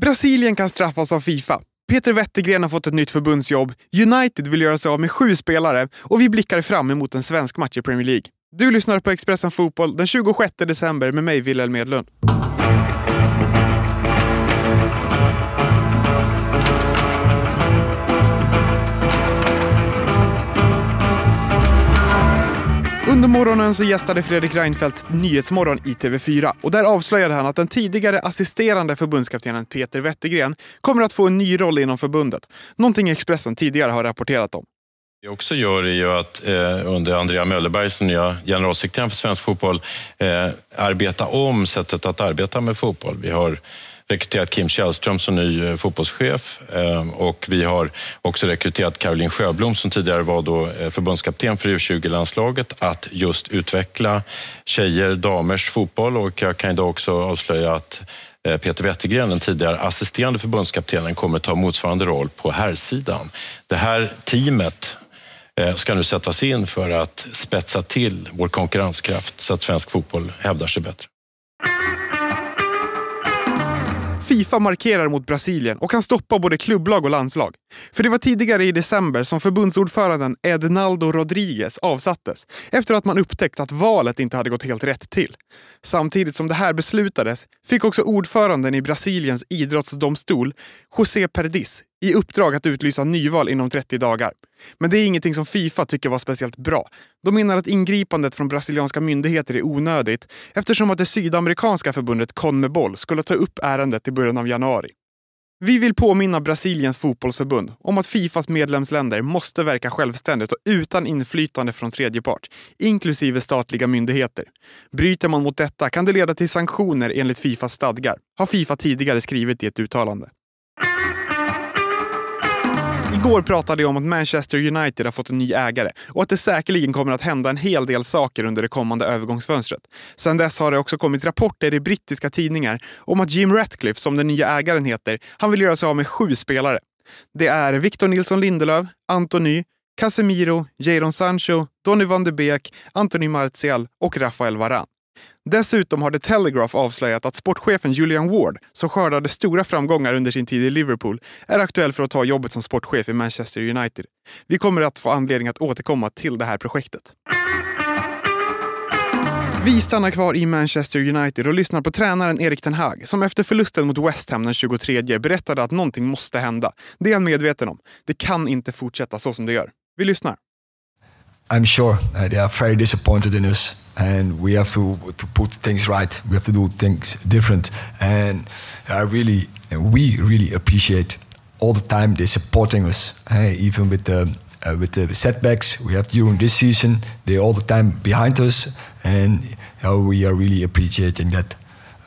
Brasilien kan straffas av Fifa. Peter Wettergren har fått ett nytt förbundsjobb, United vill göra sig av med sju spelare och vi blickar fram emot en svensk match i Premier League. Du lyssnar på Expressen Fotboll den 26 december med mig, Wilhelm Edlund. Morgonen så gästade Fredrik Reinfeldt Nyhetsmorgon i TV4 och där avslöjade han att den tidigare assisterande förbundskaptenen Peter Wettergren kommer att få en ny roll inom förbundet. Någonting Expressen tidigare har rapporterat om. Det också gör är ju att eh, under Andrea Möllerberg som nya generalsekreterare för svensk fotboll eh, arbeta om sättet att arbeta med fotboll. Vi har rekryterat Kim Källström som ny eh, fotbollschef eh, och vi har också rekryterat Caroline Sjöblom som tidigare var då eh, förbundskapten för U20-landslaget att just utveckla tjejer, damers fotboll och jag kan idag också avslöja att Peter Wettergren, den tidigare assisterande förbundskaptenen, kommer ta motsvarande roll på herrsidan. Det här teamet ska nu sättas in för att spetsa till vår konkurrenskraft så att svensk fotboll hävdar sig bättre. Fifa markerar mot Brasilien och kan stoppa både klubblag och landslag. För det var tidigare i december som förbundsordföranden Ednaldo Rodriguez avsattes efter att man upptäckt att valet inte hade gått helt rätt till. Samtidigt som det här beslutades fick också ordföranden i Brasiliens idrottsdomstol, José Perdiz, i uppdrag att utlysa nyval inom 30 dagar. Men det är ingenting som Fifa tycker var speciellt bra. De menar att ingripandet från brasilianska myndigheter är onödigt eftersom att det sydamerikanska förbundet Conmebol skulle ta upp ärendet i början av januari. Vi vill påminna Brasiliens fotbollsförbund om att Fifas medlemsländer måste verka självständigt och utan inflytande från tredje part, inklusive statliga myndigheter. Bryter man mot detta kan det leda till sanktioner enligt Fifas stadgar, har Fifa tidigare skrivit i ett uttalande. Igår pratade jag om att Manchester United har fått en ny ägare och att det säkerligen kommer att hända en hel del saker under det kommande övergångsfönstret. Sedan dess har det också kommit rapporter i brittiska tidningar om att Jim Ratcliffe, som den nya ägaren heter, han vill göra sig av med sju spelare. Det är Victor Nilsson Lindelöf, Antony, Casemiro, Jadon Sancho, Donny van de Beek, Anthony Martial och Rafael Varane. Dessutom har The Telegraph avslöjat att sportchefen Julian Ward, som skördade stora framgångar under sin tid i Liverpool, är aktuell för att ta jobbet som sportchef i Manchester United. Vi kommer att få anledning att återkomma till det här projektet. Vi stannar kvar i Manchester United och lyssnar på tränaren Erik Ten Hag som efter förlusten mot West Ham den 23 berättade att någonting måste hända. Det är han medveten om. Det kan inte fortsätta så som det gör. Vi lyssnar. I'm sure uh, they are very disappointed in us. and we have to to put things right. We have to do things different, and I really, we really appreciate all the time they're supporting us, hey, even with the uh, with the setbacks we have during this season. They're all the time behind us, and uh, we are really appreciating that.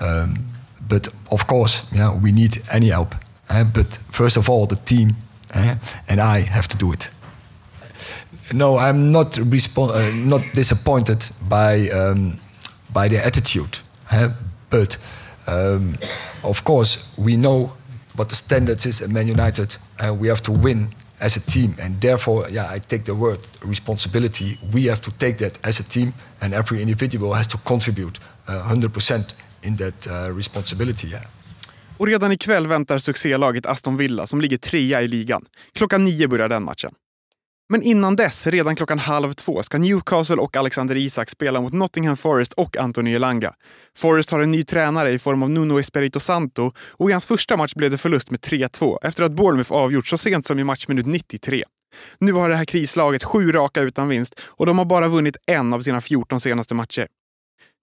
Um, but of course, yeah, we need any help. Uh, but first of all, the team and I have to do it no, I'm not respo- uh, not disappointed by um, by the attitude, huh? but um, of course we know what the standards is at Man United, and we have to win as a team, and therefore, yeah, I take the word responsibility. We have to take that as a team, and every individual has to contribute uh, 100% in that uh, responsibility. Yeah. Och redan ikväll väntar succélaget Aston Villa som ligger trea i ligan. Klockan nio börjar den matchen. Men innan dess, redan klockan halv två, ska Newcastle och Alexander Isak spela mot Nottingham Forest och Anthony Elanga. Forest har en ny tränare i form av Nuno Espirito Santo och i hans första match blev det förlust med 3-2 efter att Bournemouth avgjort så sent som i matchminut 93. Nu har det här krislaget sju raka utan vinst och de har bara vunnit en av sina 14 senaste matcher.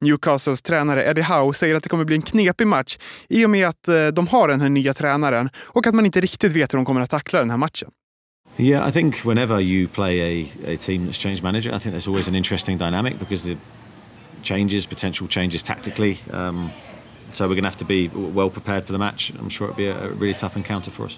Newcastles tränare Eddie Howe säger att det kommer bli en knepig match i och med att eh, de har den här nya tränaren och att man inte riktigt vet hur de kommer att tackla den här matchen. Yeah, I think whenever you play a, a team that's changed manager, I think there's always an interesting dynamic because the changes, potential changes tactically. Um, so we're going to have to be well prepared for the match. I'm sure it'll be a, a really tough encounter for us.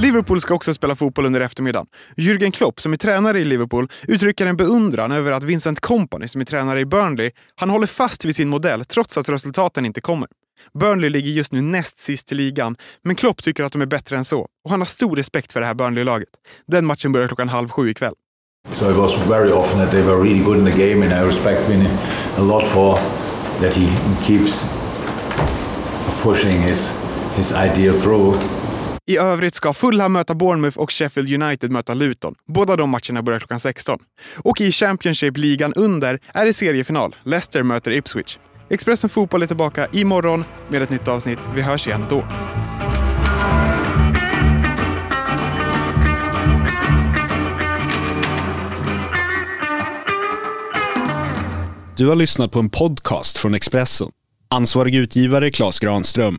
Liverpool ska också spela fotboll under eftermiddagen. Jürgen Klopp, som är tränare i Liverpool, uttrycker en beundran över att Vincent Kompany, som är tränare i Burnley, han håller fast vid sin modell trots att resultaten inte kommer. Burnley ligger just nu näst sist i ligan, men Klopp tycker att de är bättre än så och han har stor respekt för det här Burnley-laget. Den matchen börjar klockan halv sju ikväll. So it was very often that they were really good in the game, and I respect Vinny a lot for that he keeps pushing his his idea through. I övrigt ska Fulham möta Bournemouth och Sheffield United möta Luton. Båda de matcherna börjar klockan 16. Och i Championship-ligan under är det seriefinal. Leicester möter Ipswich. Expressen Fotboll är tillbaka imorgon med ett nytt avsnitt. Vi hörs igen då. Du har lyssnat på en podcast från Expressen. Ansvarig utgivare Klas Granström.